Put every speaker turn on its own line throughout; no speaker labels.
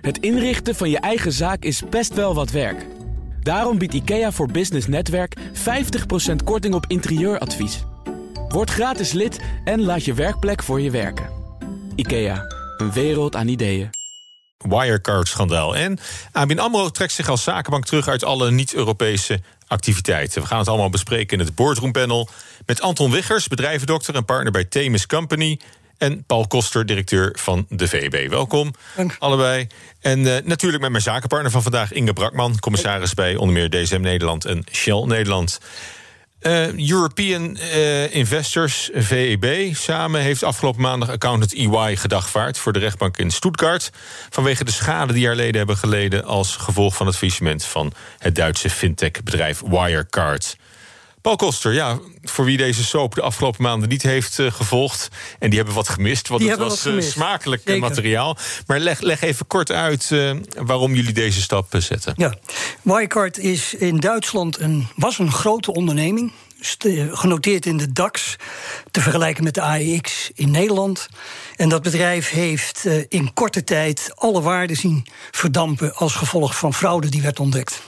Het inrichten van je eigen zaak is best wel wat werk. Daarom biedt IKEA voor Business Netwerk 50% korting op interieuradvies. Word gratis lid en laat je werkplek voor je werken. IKEA, een wereld aan ideeën.
Wirecard-schandaal. En ABN AMRO trekt zich als zakenbank terug uit alle niet-Europese activiteiten. We gaan het allemaal bespreken in het boardroompanel... met Anton Wiggers, bedrijvendokter en partner bij Themis Company... en Paul Koster, directeur van de VEB. Welkom,
Dank.
allebei. En eh, natuurlijk met mijn zakenpartner van vandaag, Inge Brakman... commissaris bij onder meer DSM Nederland en Shell Nederland... Uh, European uh, Investors, VEB, samen heeft afgelopen maandag accountant EY gedagvaard voor de rechtbank in Stuttgart. Vanwege de schade die haar leden hebben geleden als gevolg van het faillissement van het Duitse fintech-bedrijf Wirecard. Paul Koster, ja, voor wie deze soap de afgelopen maanden niet heeft uh, gevolgd. En die hebben wat gemist, want
die
het was uh, smakelijk Zeker. materiaal. Maar leg, leg even kort uit uh, waarom jullie deze stap zetten.
Ja, Wirecard is in Duitsland een, was een grote onderneming. Genoteerd in de DAX, te vergelijken met de AEX in Nederland. En dat bedrijf heeft in korte tijd alle waarden zien verdampen als gevolg van fraude die werd ontdekt.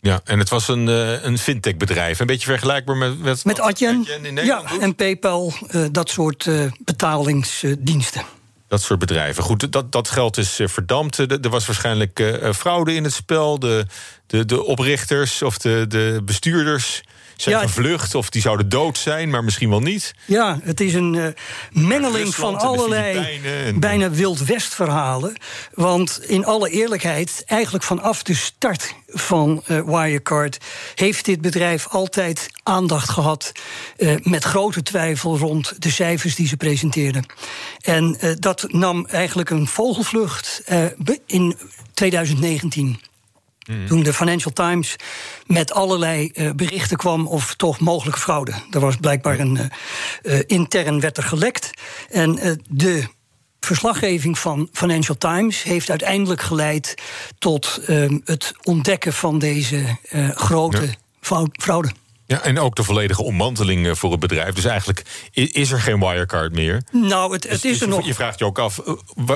Ja, en het was een, uh, een fintech-bedrijf. Een beetje vergelijkbaar met... Met,
met Adyen, ja, doet. en PayPal, uh, dat soort uh, betalingsdiensten.
Dat soort bedrijven. Goed, dat, dat geld is verdampt. Er was waarschijnlijk fraude in het spel. De, de, de oprichters of de, de bestuurders zijn ja, gevlucht of die zouden dood zijn, maar misschien wel niet.
Ja, het is een uh, mengeling van allerlei en... bijna Wild West verhalen. Want in alle eerlijkheid, eigenlijk vanaf de start van uh, Wirecard heeft dit bedrijf altijd aandacht gehad uh, met grote twijfel rond de cijfers die ze presenteerden. En dat nam eigenlijk een vogelvlucht in 2019. Mm. Toen de Financial Times met allerlei uh, berichten kwam of toch mogelijke fraude. Er was blijkbaar een uh, uh, intern werd er gelekt. En de verslaggeving van Financial Times heeft uiteindelijk geleid tot het ontdekken van deze grote ja. fraude.
Ja, en ook de volledige ommanteling voor het bedrijf. Dus eigenlijk is er geen Wirecard meer.
Nou, het, het
dus,
is
dus
er nog.
Je vraagt je ook af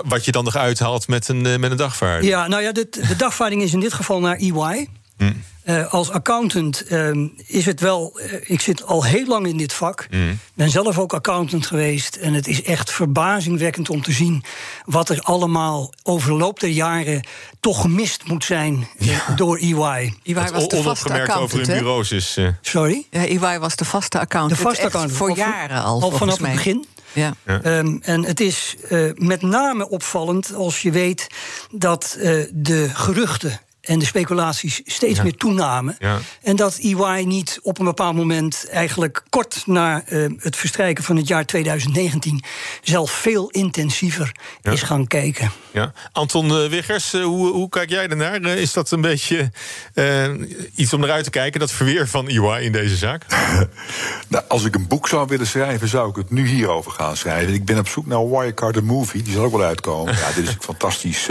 wat je dan nog uithaalt met een, met een dagvaarding.
Ja, nou ja, de, de dagvaarding is in dit geval naar EY. Hm. Uh, als accountant uh, is het wel. Uh, ik zit al heel lang in dit vak. Mm. Ben zelf ook accountant geweest. En het is echt verbazingwekkend om te zien. wat er allemaal over de loop der jaren. toch gemist moet zijn ja. door EY.
EY was de vaste accountant.
over hun bureaus is.
Sorry?
Ja, EY was de vaste accountant.
De vaste accountant.
Voor jaren al.
Al vanaf
mij.
het begin.
Ja.
ja. Um, en het is met name opvallend als je weet dat de geruchten en de speculaties steeds ja. meer toenamen.
Ja.
En dat EY niet op een bepaald moment, eigenlijk kort na uh, het verstrijken van het jaar 2019, zelf veel intensiever ja. is gaan kijken.
Ja. Anton uh, Wiggers, uh, hoe, hoe, kijk jij ernaar? is dat een beetje iets om eruit te kijken, dat verweer van EY in deze zaak?
nou, als ik een boek zou willen schrijven, zou ik het nu hierover gaan schrijven. Ik ben op zoek naar Wirecard the Movie, die zal ook wel uitkomen. ja, dit is een fantastisch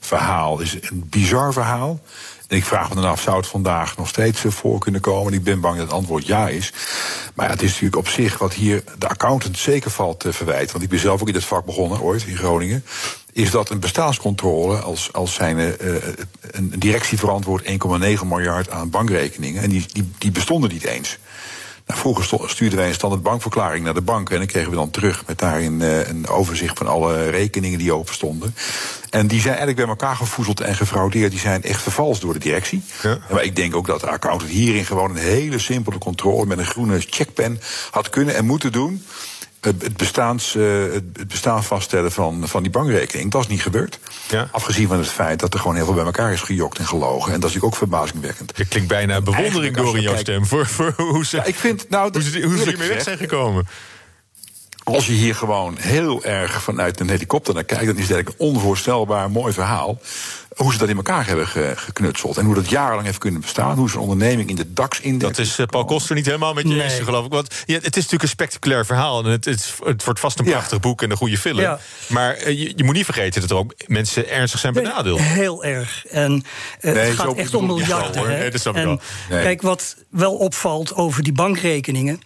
verhaal. Het is een bizar verhaal. En ik vraag me dan af, zou het vandaag nog steeds voor kunnen komen? Ik ben bang dat het antwoord ja is. Maar het is natuurlijk op zich wat hier de accountant zeker valt te verwijten. Want ik ben zelf ook in dit vak begonnen, ooit, in Groningen. Is dat een bestaanscontrole als, als zijn uh, een directie verantwoord 1,9 miljard aan bankrekeningen. En die, die, die bestonden niet eens. Vroeger stuurden wij een standaard bankverklaring naar de bank. En dan kregen we dan terug met daarin uh, een overzicht van alle rekeningen die open stonden. En die zijn eigenlijk bij elkaar gevoezeld en gefraudeerd. Die zijn echt vervalst door de directie. Ja. Maar ik denk ook dat de accountant hierin gewoon een hele simpele controle met een groene checkpen had kunnen en moeten doen het, bestaans, uh, het bestaan vaststellen van, van die bankrekening. Dat is niet gebeurd.
Ja.
Afgezien van het feit dat er gewoon heel veel bij elkaar is gejokt en gelogen. En dat is natuurlijk ook verbazingwekkend.
Je klinkt bijna bewondering door in jouw stem voor, voor hoe ze,
ja, ik vind, nou,
hoe ze, hoe ze hiermee weg zijn gekomen.
Als je hier gewoon heel erg vanuit een helikopter naar kijkt, dan is het eigenlijk een onvoorstelbaar mooi verhaal. Hoe ze dat in elkaar hebben geknutseld. En hoe dat jarenlang heeft kunnen bestaan. Hoe zo'n onderneming in de DAX-index.
Dat is uh, Paul Koster niet helemaal met je nee. eens, geloof ik. Want ja, het is natuurlijk een spectaculair verhaal. En het, het, het wordt vast een prachtig ja. boek en een goede film. Ja. Maar uh, je, je, moet niet vergeten dat er ook mensen ernstig zijn benadeeld.
Heel erg. En uh, nee, het gaat echt om miljarden.
Ja, nee, dat
en,
nee.
Kijk, wat wel opvalt over die bankrekeningen.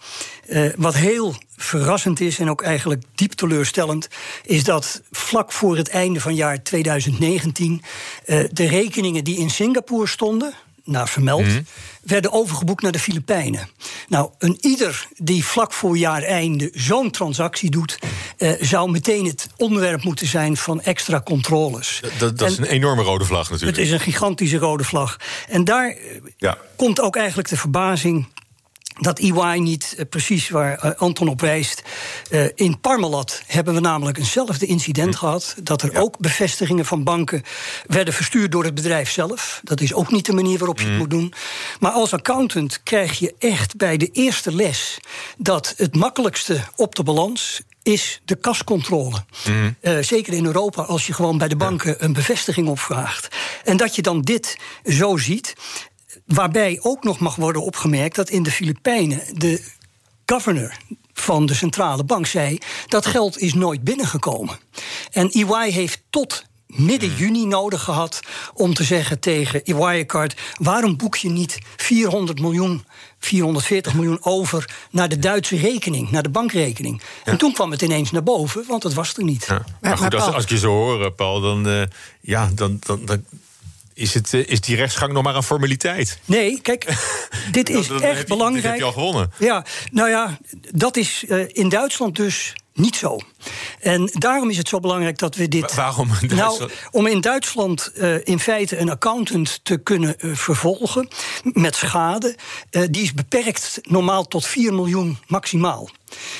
wat heel verrassend is en ook eigenlijk diep teleurstellend, is dat vlak voor het einde van jaar 2019 de rekeningen die in Singapore stonden, naar vermeld, mhm. werden overgeboekt naar de Filipijnen. Nou, een ieder die vlak voor jaareinde zo'n transactie doet, eh, zou meteen het onderwerp moeten zijn van extra controles.
Dat, is een enorme rode vlag natuurlijk.
Het is een gigantische rode vlag. En daar ja. komt ook eigenlijk de verbazing dat EY niet uh, precies waar uh, Anton op wijst. Uh, in Parmalat hebben we namelijk eenzelfde incident hm. gehad. Dat er ook bevestigingen van banken werden verstuurd door het bedrijf zelf. Dat is ook niet de manier waarop je het hm. moet doen. Maar als accountant krijg je echt bij de eerste les dat het makkelijkste op de balans is de kascontrole. Mm. zeker in Europa, als je gewoon bij de banken een bevestiging opvraagt. En dat je dan dit zo ziet. Waarbij ook nog mag worden opgemerkt dat in de Filipijnen de governor van de centrale bank zei dat geld is nooit binnengekomen. En EY heeft tot midden hmm. juni nodig gehad om te zeggen tegen Wirecard: waarom boek je niet 400 miljoen, 440 miljoen over naar de Duitse rekening, naar de bankrekening? En toen kwam het ineens naar boven, want het was er niet. Ja.
Maar goed, als, als, ik je zo hoor, Paul, dan, uh, ja, dan, dan, dan is, het, eh, is die rechtsgang nog maar een formaliteit?
Nee, kijk, dit is echt belangrijk. Dit
heb je al gewonnen.
Ja, nou ja, dat is uh, in Duitsland dus niet zo. En daarom is het zo belangrijk dat we dit.
waarom?
Nou, om in Duitsland uh, in feite een accountant te kunnen uh, vervolgen met schade, uh, die is beperkt normaal tot 4 miljoen maximaal.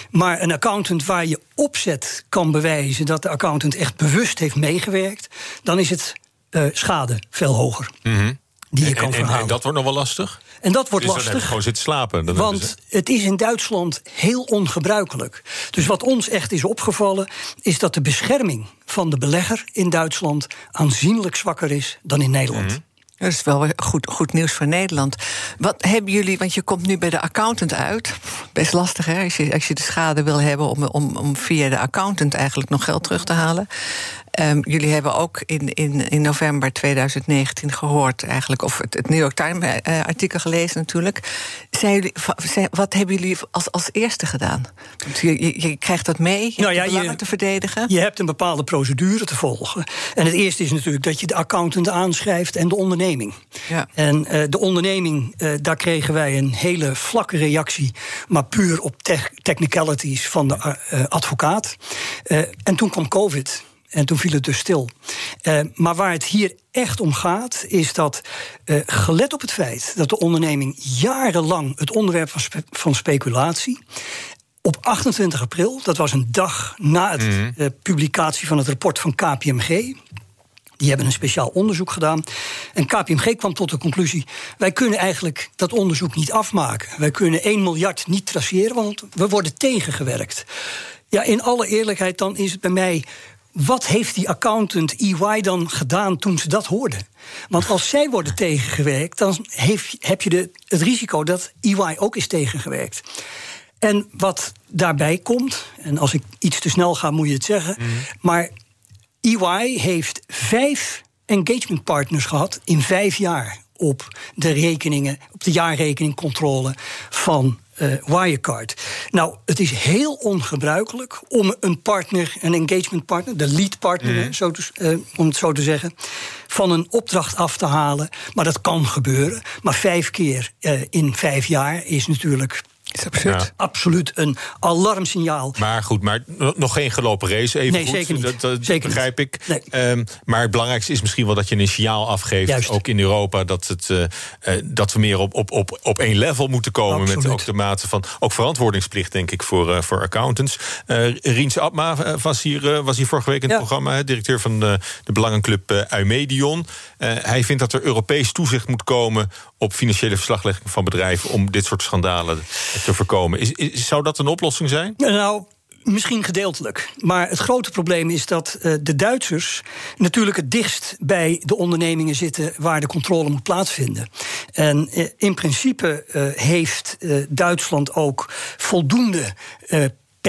Maar een accountant waar je opzet kan bewijzen dat de accountant echt bewust heeft meegewerkt, dan is het uh, schade veel hoger. Mm Die je kan verhalen.
En, dat wordt nog wel lastig?
En dat wordt dus lastig. Dan
gewoon zitten slapen. Dan
want het is in Duitsland heel ongebruikelijk. Dus wat ons echt is opgevallen, is dat de bescherming van de belegger in Duitsland aanzienlijk zwakker is dan in Nederland. Mhm.
Dat is wel goed, goed nieuws voor Nederland. Wat hebben jullie, want je komt nu bij de accountant uit. Best lastig hè, als je, als je de schade wil hebben om, om, om via de accountant eigenlijk nog geld terug te halen. Um, jullie hebben ook in, in, in november 2019 gehoord, eigenlijk, of het, het New York Times-artikel eh, gelezen natuurlijk. Zijn jullie, wat hebben jullie als, als eerste gedaan? Je, je, je krijgt dat mee, je nou hebt ja, te verdedigen.
Je hebt een bepaalde procedure te volgen. En het eerste is natuurlijk dat je de accountant aanschrijft en de onderneming. Ja. En uh, de onderneming, uh, daar kregen wij een hele vlakke reactie, maar puur op technicalities van de advocaat. en toen kwam COVID. En toen viel het dus stil. Uh, maar waar het hier echt om gaat, is dat, uh, gelet op het feit dat de onderneming jarenlang het onderwerp was van speculatie. Op 28 april, dat was een dag na de mm uh, publicatie van het rapport van KPMG. Die hebben een speciaal onderzoek gedaan. En KPMG kwam tot de conclusie: wij kunnen eigenlijk dat onderzoek niet afmaken. Wij kunnen 1 miljard niet traceren, want we worden tegengewerkt. Ja, in alle eerlijkheid, dan is het bij mij wat heeft die accountant EY dan gedaan toen ze dat hoorden? Want als zij worden tegengewerkt, dan heeft, heb je de, het risico dat EY ook is tegengewerkt. En wat daarbij komt, en als ik iets te snel ga, moet je het zeggen. Mhm. Maar EY heeft vijf engagement partners gehad in vijf jaar op de rekeningen, op de jaarrekeningcontrole van uh, Wirecard. Nou, het is heel ongebruikelijk om een partner, een engagement partner, de lead partner, mhm. zo te, uh, om het zo te zeggen, van een opdracht af te halen. Maar dat kan gebeuren. Maar vijf keer uh, in vijf jaar is natuurlijk is absurd. Absoluut een alarmsignaal.
Maar goed, maar nog geen gelopen race. Even
nee,
goed.
zeker niet.
Dat, zeker begrijp ik. Um, maar het belangrijkste is misschien wel dat je een signaal afgeeft. Juist. Ook in Europa. Dat, het, uh, dat we meer op, op, op, op één level moeten komen. Absoluut. Met ook de mate van. Ook verantwoordingsplicht, denk ik, voor, uh, voor accountants. Uh, Riens Abma was hier, was hier vorige week in het ja. programma. Directeur van de, de belangenclub Eumedion. hij vindt dat er Europees toezicht moet komen op financiële verslaglegging van bedrijven. om dit soort schandalen te voorkomen. Is, zou dat een oplossing zijn?
Nou, Misschien gedeeltelijk. Maar het grote probleem is dat uh, de Duitsers natuurlijk het dichtst bij de ondernemingen zitten waar de controle moet plaatsvinden. En uh, in principe uh, heeft Duitsland ook voldoende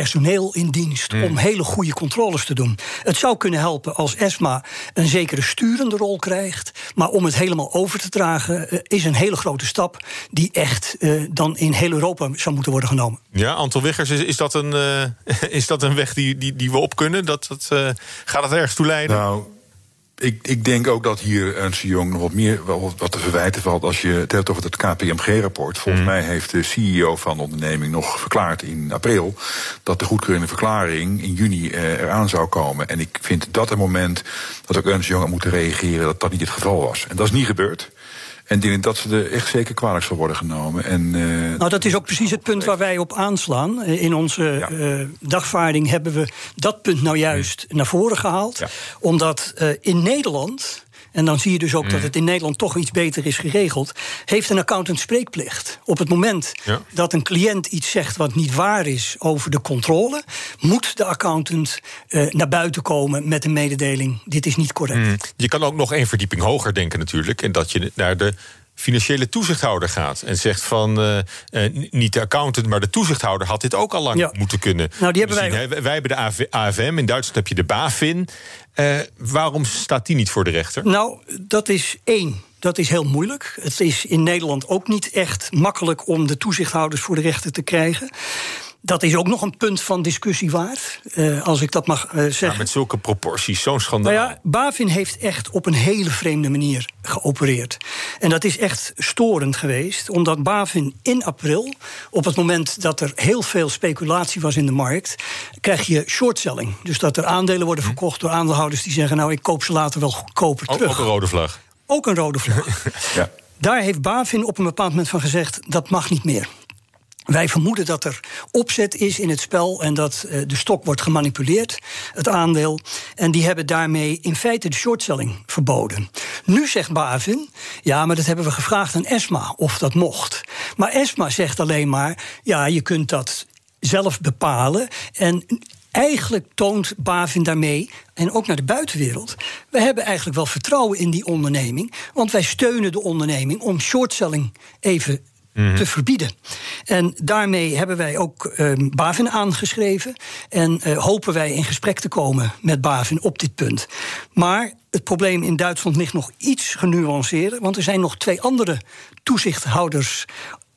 personeel in dienst
Hmm.
om hele goede controles te doen. Het zou kunnen helpen als ESMA een zekere sturende rol krijgt. Maar om het helemaal over te dragen eh, is een hele grote stap die echt eh, dan in heel Europa zou moeten worden genomen.
Ja, Anton Wiggers, is, is, dat, een, eh, is dat een weg die, die, die we op kunnen? Dat, dat, eh, gaat het ergens toe leiden?
Nou, ik, ik denk ook dat hier Ernst Jong nog wat meer wat te verwijten valt. Als je het hebt over het KPMG-rapport. Volgens mij heeft de CEO van de onderneming nog verklaard in april. dat de goedkeurende verklaring in juni eh, eraan zou komen. En ik vind dat een moment dat ook Ernst Jong had moeten reageren. dat dat niet het geval was. En dat is niet gebeurd. En denk dat ze er echt zeker kwalijk zal worden genomen. En, eh,
Nou, dat is ook precies het punt waar wij op aanslaan. Eh, In onze
Ja.
eh, dagvaarding hebben we dat punt nou juist naar voren gehaald.
Ja.
Omdat in Nederland. En dan zie je dus ook
Mm.
dat het in Nederland toch iets beter is geregeld. Heeft een accountant spreekplicht. Op het moment
Ja.
dat een cliënt iets zegt wat niet waar is over de controle, moet de accountant eh, naar buiten komen met een mededeling: dit is niet correct.
Mm. Je kan ook nog één verdieping hoger denken natuurlijk. En dat je naar de financiële toezichthouder gaat. En zegt van, eh, eh, niet de accountant, maar de toezichthouder... had dit ook al lang
Ja.
moeten kunnen.
Nou, die hebben
zien,
wij-
hebben de AV AFM, in Duitsland heb je de BaFin. Eh, waarom staat die niet voor de rechter?
Nou, dat is één. Dat is heel moeilijk. Het is in Nederland ook niet echt makkelijk om de toezichthouders voor de rechter te krijgen. Dat is ook nog een punt van discussie waard, eh, als ik dat mag eh, zeggen.
Ja, met zulke proporties, zo'n schandaal.
Nou ja, Bavin heeft echt op een hele vreemde manier geopereerd. En dat is echt storend geweest, omdat Bavin in april, op het moment dat er heel veel speculatie was in de markt, krijg je shortselling. Dus dat er aandelen worden verkocht door aandeelhouders die zeggen: Nou, ik koop ze later wel goedkoper
ook,
terug.
ook een rode vlag.
Ook een rode vlag.
ja.
Daar heeft Bavin op een bepaald moment van gezegd: dat mag niet meer. Wij vermoeden dat er opzet is in het spel en dat eh, de stok wordt gemanipuleerd, het aandeel. En die hebben daarmee in feite de shortselling verboden. Nu zegt Bavin, ja, maar dat hebben we gevraagd aan ESMA of dat mocht. Maar ESMA zegt alleen maar, ja, je kunt dat zelf bepalen. En eigenlijk toont Bavin daarmee, en ook naar de buitenwereld... we hebben eigenlijk wel vertrouwen in die onderneming... want wij steunen de onderneming om shortselling even te verbieden. En daarmee hebben wij ook eh, Bavin aangeschreven... en eh, hopen wij in gesprek te komen met Bavin op dit punt. Maar het probleem in Duitsland ligt nog iets genuanceerder... want er zijn nog twee andere toezichthouders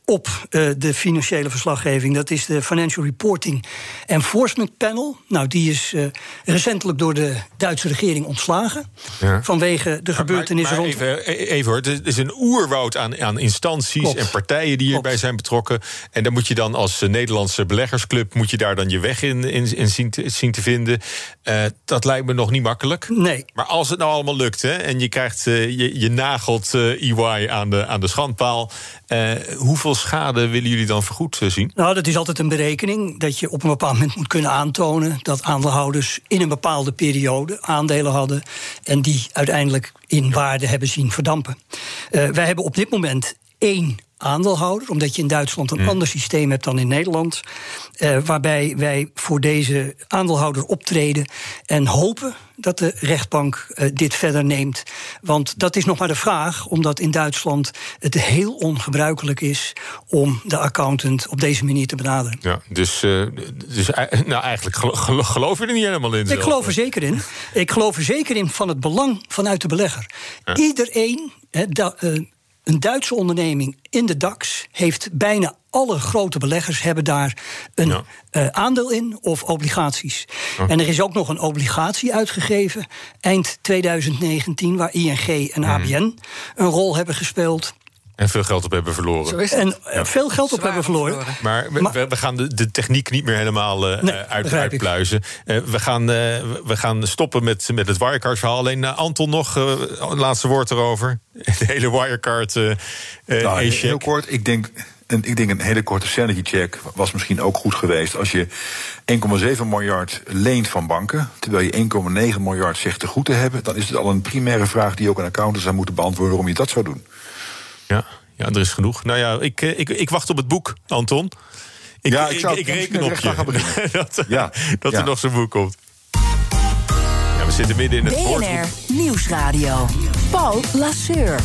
op uh, de financiële verslaggeving. Dat is de Financial Reporting Enforcement Panel. Nou, die is uh, recentelijk door de Duitse regering ontslagen. Ja. Vanwege de gebeurtenissen
maar,
rond.
Even, even hoor, het is een oerwoud aan, aan instanties Klopt. en partijen die hierbij zijn betrokken. En dan moet je dan als Nederlandse beleggersclub... moet je daar dan je weg in, in, in zien, te, zien, te, vinden. Uh, dat lijkt me nog niet makkelijk.
Nee.
Maar als het nou allemaal lukt hè, en je, krijgt, je, je nagelt EY aan de, aan de schandpaal... hoeveel schade willen jullie dan vergoed zien?
Nou, dat is altijd een berekening. Dat je op een bepaald moment moet kunnen aantonen dat aandeelhouders in een bepaalde periode aandelen hadden. en die uiteindelijk in waarde hebben zien verdampen. Uh, wij hebben op dit moment één aandeelhouder, omdat je in Duitsland een mm. ander systeem hebt dan in Nederland. Uh, waarbij wij voor deze aandeelhouder optreden en hopen dat de rechtbank uh, dit verder neemt. Want dat is nog maar de vraag, omdat in Duitsland het heel ongebruikelijk is om de accountant op deze manier te benaderen.
Ja, dus, uh, dus nou, eigenlijk gelo geloof je er niet helemaal in?
Ik
zelf.
geloof er zeker in. Ik geloof er zeker in van het belang vanuit de belegger. Ja. Iedereen. He, da, een Duitse onderneming in de DAX heeft bijna alle grote beleggers hebben daar een ja. uh, aandeel in of obligaties. En er is ook nog een obligatie uitgegeven eind 2019 waar ING en ABN mm. een rol hebben gespeeld.
En veel geld op hebben verloren.
En ja. veel geld op hebben verloren.
verloren. Maar, we, maar we, gaan de, de, techniek niet meer helemaal uh, nee, uit, uitpluizen. Uh, we, gaan, uh, we gaan stoppen met, met het Wirecard-verhaal. Alleen Anton nog een laatste woord erover. De hele Wirecard.
nou, heel kort, ik denk. En ik denk een hele korte sanity check was misschien ook goed geweest als je 1,7 miljard leent van banken, terwijl je 1,9 miljard zegt te goed te hebben. Dan is het al een primaire vraag die ook een accountant zou moeten beantwoorden waarom je dat zou doen.
Ja, ja, er is genoeg. Nou ja, ik, ik, ik wacht op het boek, Anton. Ik,
ja, ik, zou
ik, ik reken op je dat,
ja.
dat
ja.
er nog zo'n boek komt. Ja, we zitten midden in het
BNR Nieuwsradio. Paul Lasseur.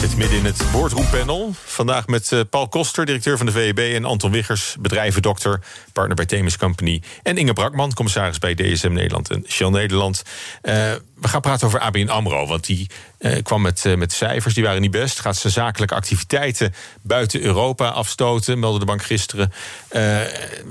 zit midden in het boardroompanel. Vandaag met uh, Paul Koster, directeur van de VEB... en Anton Wiggers, bedrijvendokter, partner bij Themis Company... en Inge Brakman, commissaris bij DSM Nederland en Shell Nederland. Uh, we gaan praten over ABN AMRO, want die uh, kwam met, uh, met cijfers, die waren niet best. Gaat zijn zakelijke activiteiten buiten Europa afstoten, meldde de bank gisteren. Uh,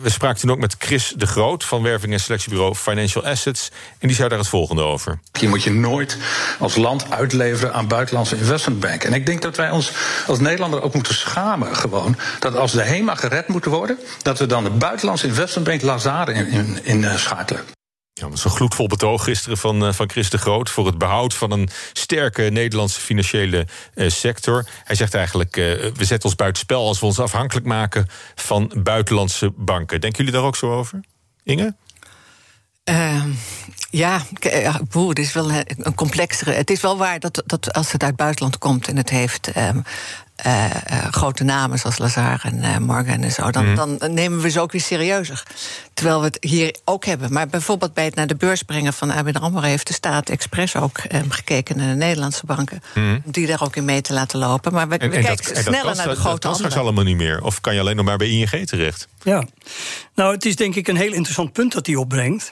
we spraken toen ook met Chris de Groot van werving en selectiebureau Financial Assets. En die zei daar het volgende over.
Je moet je nooit als land uitleveren aan buitenlandse investmentbanken. En ik denk dat wij ons als Nederlander ook moeten schamen gewoon. Dat als de HEMA gered moet worden, dat we dan de buitenlandse investmentbank Lazare in, in, in schakelen.
Ja, een gloedvol betoog gisteren van, uh, van Chris de Groot... voor het behoud van een sterke Nederlandse financiële uh, sector. Hij zegt eigenlijk, uh, we zetten ons buitenspel... als we ons afhankelijk maken van buitenlandse banken. Denken jullie daar ook zo over, Inge?
Ehm, ja, boer, het is wel een complexere. Het is wel waar dat, dat als het uit het buitenland komt en het heeft um, uh, uh, grote namen zoals Lazar en uh, Morgan en zo, dan, mm. dan, nemen we ze ook weer serieuzer. Terwijl we het hier ook hebben. Maar bijvoorbeeld bij het naar de beurs brengen van ABN AMRO... heeft de staat expres ook um, gekeken naar de Nederlandse banken... Mm. om die daar ook in mee te laten lopen. Maar we,
en,
we
en
kijken
dat,
sneller
dat
naar de grote
dat kan straks allemaal niet meer. Of kan je alleen nog maar bij ING terecht?
Ja, nou, het is denk ik een heel interessant punt dat hij opbrengt.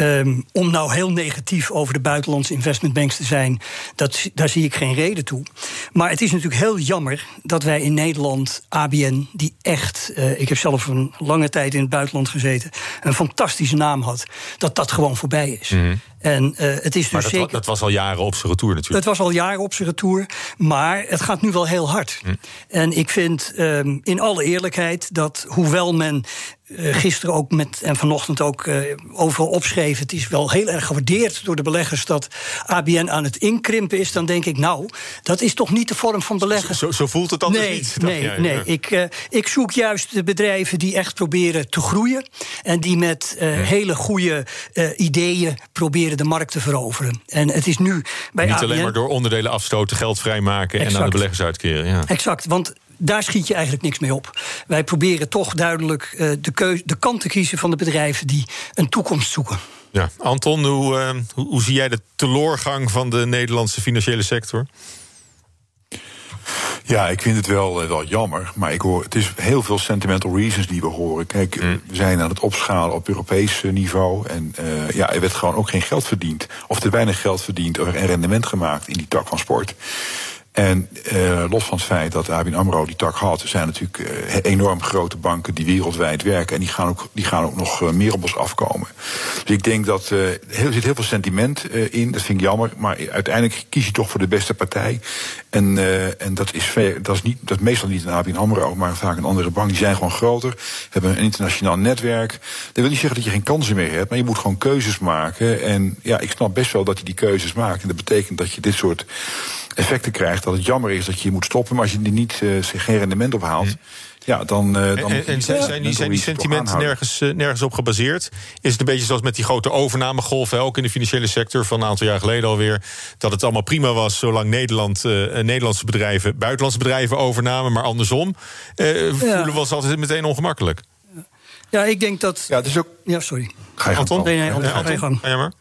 Um, om nou heel negatief over de buitenlandse investmentbanks te zijn, dat, daar zie ik geen reden toe. Maar het is natuurlijk heel jammer dat wij in Nederland ABN, die echt, uh, ik heb zelf een lange tijd in het buitenland gezeten, een fantastische naam had, dat dat gewoon voorbij is.
-hmm.
En uh, het is dus
maar dat,
zeker.
dat was al jaren op zijn retour natuurlijk.
Het was al jaren op zijn retour, maar het gaat nu wel heel hard.
Hm.
En ik vind um, in alle eerlijkheid dat hoewel men uh, gisteren ook met en vanochtend ook uh, overal opschreef. Het is wel heel erg gewaardeerd door de beleggers dat ABN aan het inkrimpen is. Dan denk ik, nou, dat is toch niet de vorm van beleggen.
Zo, zo voelt het anders
nee,
niet.
Nee, nee. Ik, uh, ik zoek juist de bedrijven die echt proberen te groeien. En die met ja. hele goede ideeën proberen de markt te veroveren. En het is nu bij
Niet
ABN,
alleen maar door onderdelen afstoten, geld vrijmaken
Exact.
en aan de beleggers uitkeren. Ja.
Exact, want daar schiet je eigenlijk niks mee op. Wij proberen toch duidelijk uh, de, keuze, de kant te kiezen van de bedrijven die een toekomst zoeken.
Ja, Anton, hoe, uh, hoe, hoe zie jij de teloorgang van de Nederlandse financiële sector?
Ja, ik vind het wel, uh, wel jammer. Maar ik hoor, het is heel veel sentimental reasons die we horen. Kijk, mm. we zijn aan het opschalen op Europees niveau. En uh, ja, er werd gewoon ook geen geld verdiend. Of te weinig geld verdiend en rendement gemaakt in die tak van sport. En uh, los van het feit dat ABN AMRO die tak had... zijn natuurlijk uh, enorm grote banken die wereldwijd werken... en die gaan ook, die gaan ook nog uh, meer op ons afkomen. Dus ik denk dat er zit heel veel sentiment in, dat vind ik jammer... maar uiteindelijk kies je toch voor de beste partij. En, en dat, is dat, is niet, dat meestal niet een ABN AMRO, maar vaak een andere bank. Die zijn gewoon groter, hebben een internationaal netwerk. Dat wil niet zeggen dat je geen kansen meer hebt... maar je moet gewoon keuzes maken. En ja, ik snap best wel dat je die keuzes maakt. En dat betekent dat je dit soort effecten krijgt. Dat het jammer is dat je moet stoppen. Maar als je er niet, uh, geen rendement op haalt. Ja, dan, uh, dan
en, en zijn, zijn, die, zijn die sentimenten nergens, uh, nergens op gebaseerd? Is het een beetje zoals met die grote overnamegolven... ook in de financiële sector van een aantal jaar geleden alweer... dat het allemaal prima was zolang Nederland, uh, Nederlandse bedrijven... buitenlandse bedrijven overnamen, maar andersom... Ja. voelen we ons altijd meteen ongemakkelijk.
Ja, ik denk dat...
Ja, het is ook...
Ja, sorry.
Ga je
Anton?
Nee, nee, Anton,
Anton,
gang.
Ga je maar.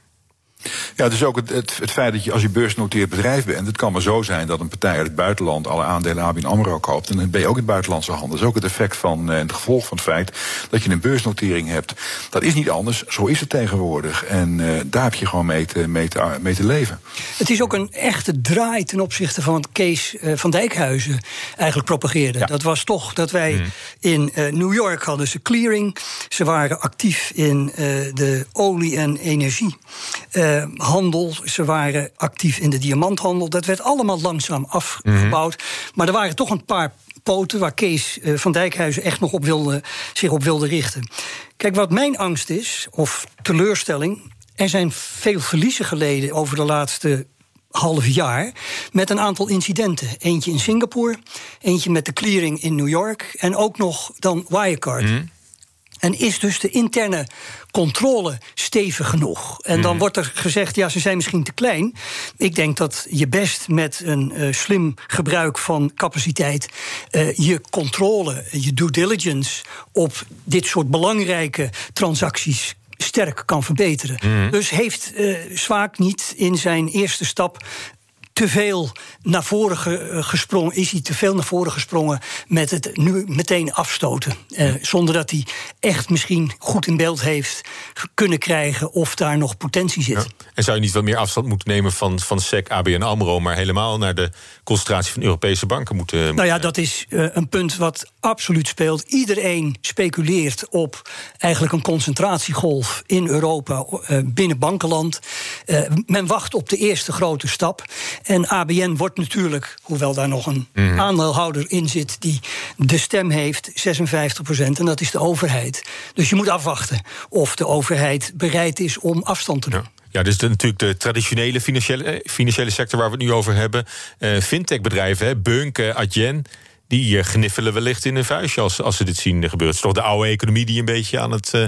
Ja, dus ook het, het, het, feit dat je als je beursgenoteerd bedrijf bent... het kan maar zo zijn dat een partij uit het buitenland... alle aandelen ABN AMRO koopt... en dan ben je ook in buitenlandse handen. Dat is ook het effect van, en het gevolg van het feit... dat je een beursnotering hebt. Dat is niet anders, zo is het tegenwoordig. En uh, daar heb je gewoon mee te, mee, te, mee te leven.
Het is ook een echte draai ten opzichte van wat Kees uh, van Dijkhuizen eigenlijk propageerde. Ja. Dat was toch dat wij mm. in uh, New York hadden ze clearing. Ze waren actief in de olie- en energie. Uh, handel. Ze waren actief in de diamanthandel. Dat werd allemaal langzaam afgebouwd. Mm -hmm. Maar er waren toch een paar poten waar Kees uh, van Dijkhuizen echt nog op wilde, zich op wilde richten. Kijk, wat mijn angst is, of teleurstelling. Er zijn veel verliezen geleden over de laatste half jaar met een aantal incidenten. Eentje in Singapore, eentje met de clearing in New York en ook nog dan Wirecard. Mm -hmm. En is dus de interne controle stevig genoeg? En dan mm. wordt er gezegd, ja, ze zijn misschien te klein. Ik denk dat je best met een uh, slim gebruik van capaciteit... Uh, je controle, je due diligence op dit soort belangrijke transacties sterk kan verbeteren. Mm. Dus heeft uh, Zwaak niet in zijn eerste stap te veel naar voren eh, gesprongen, is hij te veel naar voren gesprongen met het nu meteen afstoten. Uh, zonder dat hij echt misschien goed in beeld heeft kunnen krijgen of daar nog potentie zit.
En zou je niet wat meer afstand moeten nemen van, van SEC, ABN AMRO, maar helemaal naar de concentratie van Europese banken moeten.
Nou ja, dat is uh, een punt wat absoluut speelt. Iedereen speculeert op eigenlijk een concentratiegolf in Europa uh, binnen bankenland. Men wacht op de eerste grote stap. En ABN wordt natuurlijk, hoewel daar nog een mm. aandeelhouder in zit die de stem heeft, 56 procent. En dat is de overheid. Dus je moet afwachten of de overheid bereid is om afstand te doen.
Ja. Ja, dus de, natuurlijk de traditionele financiële, eh, financiële sector waar we het nu over hebben. Uh, fintech-bedrijven, Bunk, Adyen, die gniffelen wellicht in een vuistje als, als ze dit zien gebeuren. Het is toch de oude economie die een beetje aan het uh,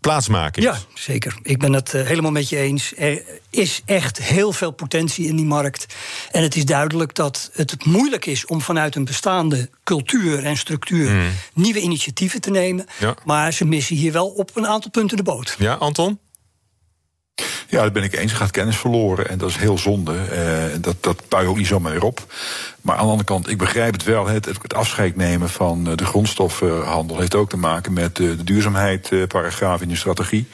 plaatsmaken is.
Ja, zeker. Ik ben het helemaal met je eens. Er is echt heel veel potentie in die markt. En het is duidelijk dat het moeilijk is om vanuit een bestaande cultuur en structuur mm. nieuwe initiatieven te nemen. Ja. Maar ze missen hier wel op een aantal punten de boot.
Ja, Anton?
Ja, dat ben ik eens. Gaat kennis verloren. En dat is heel zonde. Uh, dat, dat bui ook niet zomaar weer op. Maar aan de andere kant, ik begrijp het wel. Het, het afscheid nemen van eh, de grondstoffenhandel heeft ook te maken met de, de duurzaamheidparagraaf in de strategie.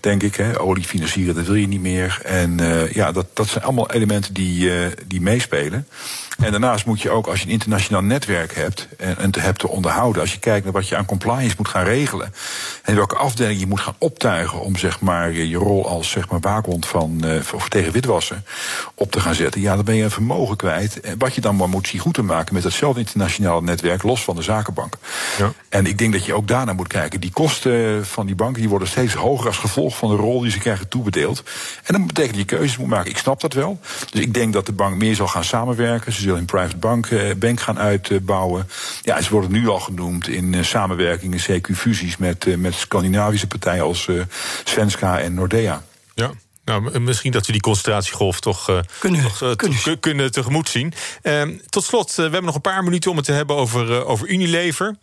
Denk ik. Hè. Olie financieren, dat wil je niet meer. En ja, dat, dat zijn allemaal elementen die, die meespelen. En daarnaast moet je ook, als je een internationaal netwerk hebt en, en te hebt te onderhouden, als je kijkt naar wat je aan compliance moet gaan regelen en welke afdeling je moet gaan optuigen om zeg maar je rol als zeg maar waakhond van uh, voor, tegen witwassen op te gaan zetten, ja, dan ben je een vermogen kwijt. Wat je dan maar moet zien goed te maken met datzelfde internationale netwerk, los van de zakenbank. Ja. En ik denk dat je ook daarna moet kijken. Die kosten van die banken die worden steeds hoger als gevolg van de rol die ze krijgen toebedeeld. En dat betekent dat je keuzes moet maken. Ik snap dat wel. Dus ik denk dat de bank meer zal gaan samenwerken. Ze zullen een private bank, uh, bank gaan uitbouwen. Ja, ze worden nu al genoemd in uh, samenwerkingen, CQ-fusies met, uh, met Scandinavische partijen als Svenska en Nordea.
Ja. Nou, misschien dat we die concentratiegolf toch, uh,
kunnen,
toch uh,
kunnen.
Te, kunnen tegemoet zien. Uh, tot slot, we hebben nog een paar minuten om het te hebben over, over Unilever.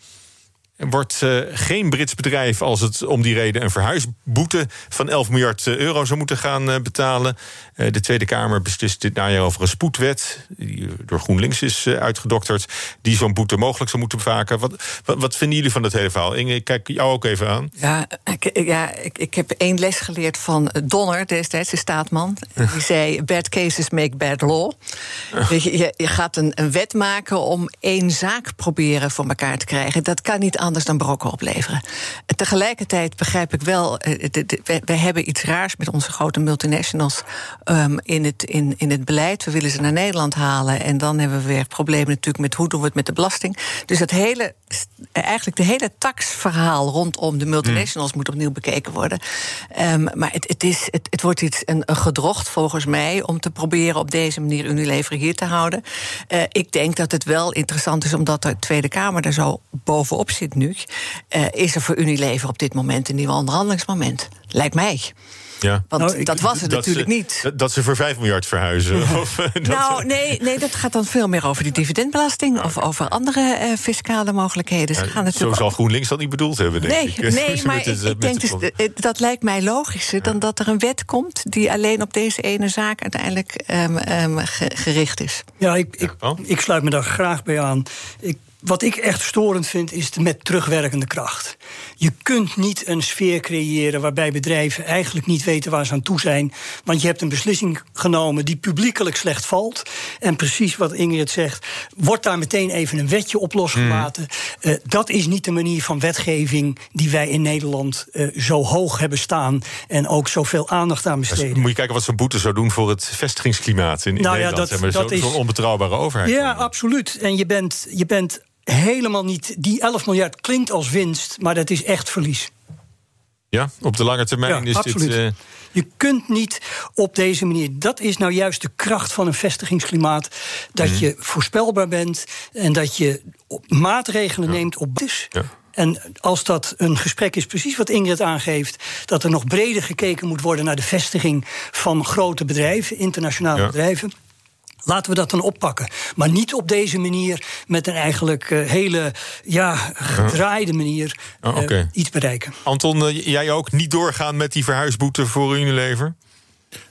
Wordt uh, geen Brits bedrijf als het om die reden een verhuisboete van 11 miljard euro zou moeten gaan uh, betalen. Uh, de Tweede Kamer beslist dit najaar over een spoedwet, die door GroenLinks is uitgedokterd, die zo'n boete mogelijk zou moeten bevaken. Wat, wat, wat, vinden jullie van dat hele verhaal? Inge, ik kijk jou ook even aan.
Ja, ik, ja, ik, ik heb één les geleerd van Donner, destijds de staatman. Die zei: Bad cases make bad law. Je, je, gaat een, een wet maken om één zaak proberen voor elkaar te krijgen. Dat kan niet anders dan brokken opleveren. Tegelijkertijd begrijp ik wel, we hebben iets raars met onze grote multinationals um, in, het, in, in het beleid. We willen ze naar Nederland halen en dan hebben we weer problemen natuurlijk met hoe doen we het met de belasting. Dus het hele, eigenlijk de hele taxverhaal rondom de multinationals moet opnieuw bekeken worden. Um, maar het, het, is, het, het wordt iets, een, een gedrocht volgens mij om te proberen op deze manier Unilever hier te houden. Uh, ik denk dat het wel interessant is omdat de Tweede Kamer er zo bovenop zit nu. Uh, is er voor Unilever op dit moment een nieuw onderhandelingsmoment? Lijkt mij.
Ja.
Want nou, dat was het natuurlijk
ze,
niet.
Dat ze voor 5 miljard verhuizen. of,
nou, nee, nee, dat gaat dan veel meer over die dividendbelasting of over andere uh, fiscale mogelijkheden. Ze gaan
zo zal GroenLinks dat niet bedoeld hebben, denk
nee,
ik.
Nee, maar ik, ik denk dus, dat lijkt mij logischer dan dat er een wet komt die alleen op deze ene zaak uiteindelijk um, um, gericht is.
Ja, ik, ik, ik sluit me daar graag bij aan. Ik wat ik echt storend vind, is met terugwerkende kracht. Je kunt niet een sfeer creëren waarbij bedrijven eigenlijk niet weten waar ze aan toe zijn. Want je hebt een beslissing genomen die publiekelijk slecht valt. En precies wat Ingrid zegt, wordt daar meteen even een wetje op losgelaten. Mm. Uh, dat is niet de manier van wetgeving die wij in Nederland uh, zo hoog hebben staan. En ook zoveel aandacht aan besteden. Dus
moet je kijken wat zo'n boete zou doen voor het vestigingsklimaat in, in nou Nederland. Ja, dat, dat zo'n zo onbetrouwbare overheid.
Ja, absoluut. En je bent, je bent helemaal niet. Die 11 miljard klinkt als winst, maar dat is echt verlies.
Ja, op de lange termijn
ja,
is
absoluut.
dit. Uh...
Je kunt niet op deze manier. Dat is nou juist de kracht van een vestigingsklimaat. Dat mm. je voorspelbaar bent en dat je maatregelen ja. neemt op. Ja. En als dat een gesprek is, precies wat Ingrid aangeeft, dat er nog breder gekeken moet worden naar de vestiging van grote bedrijven, internationale ja. bedrijven. Laten we dat dan oppakken. Maar niet op deze manier, met een eigenlijk uh, hele ja, gedraaide manier, oh, okay. iets bereiken.
Anton, uh, jij ook niet doorgaan met die verhuisboete voor Unilever?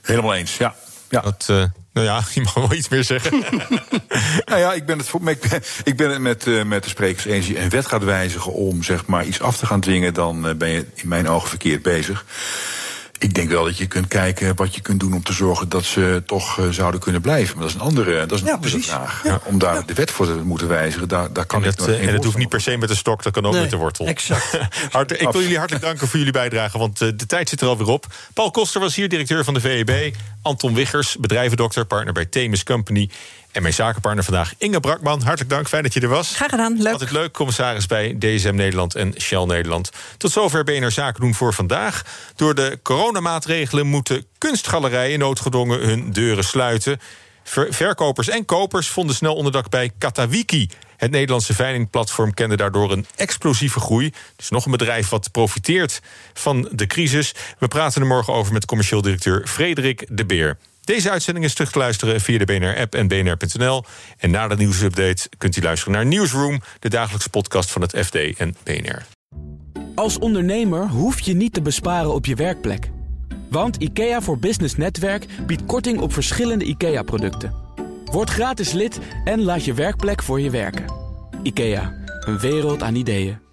Helemaal eens, ja.
Ja. Dat, uh, nou ja, je mag wel iets meer zeggen.
nou ja, ik ben het, ik ben, ik ben het met, uh, met de sprekers eens die een wet gaat wijzigen om zeg maar, iets af te gaan dwingen, dan uh, ben je in mijn ogen verkeerd bezig. Ik denk wel dat je kunt kijken wat je kunt doen om te zorgen dat ze toch uh, zouden kunnen blijven. Maar dat is een andere, dat is een ja, andere vraag. Ja. Om daar ja. de wet voor te moeten wijzigen, daar, daar kan
en
ik
dat, En dat hoeft niet per se met de stok, dat kan ook nee, met de wortel.
Exact.
Hart, ik wil jullie hartelijk danken voor jullie bijdrage, want uh, de tijd zit er alweer op. Paul Koster was hier, directeur van de VEB. Anton Wiggers, bedrijvendokter, partner bij Themis Company. En mijn zakenpartner vandaag, Inge Brakman. Hartelijk dank, fijn dat je er was.
Graag gedaan, leuk.
Altijd leuk, commissaris bij DSM Nederland en Shell Nederland. Tot zover BNR Zaken doen voor vandaag. Door de coronamaatregelen moeten kunstgalerijen noodgedwongen hun deuren sluiten. Verkopers en kopers vonden snel onderdak bij Katawiki. Het Nederlandse veilingplatform kende daardoor een explosieve groei. Dus nog een bedrijf wat profiteert van de crisis. We praten er morgen over met commercieel directeur Frederik de Beer. Deze uitzending is terug te luisteren via de BNR-app en bnr.nl. En na de nieuwsupdate kunt u luisteren naar Newsroom... de dagelijkse podcast van het FD en BNR.
Als ondernemer hoef je niet te besparen op je werkplek. Want IKEA voor Business Netwerk biedt korting op verschillende IKEA-producten. Word gratis lid en laat je werkplek voor je werken. IKEA, een wereld aan ideeën.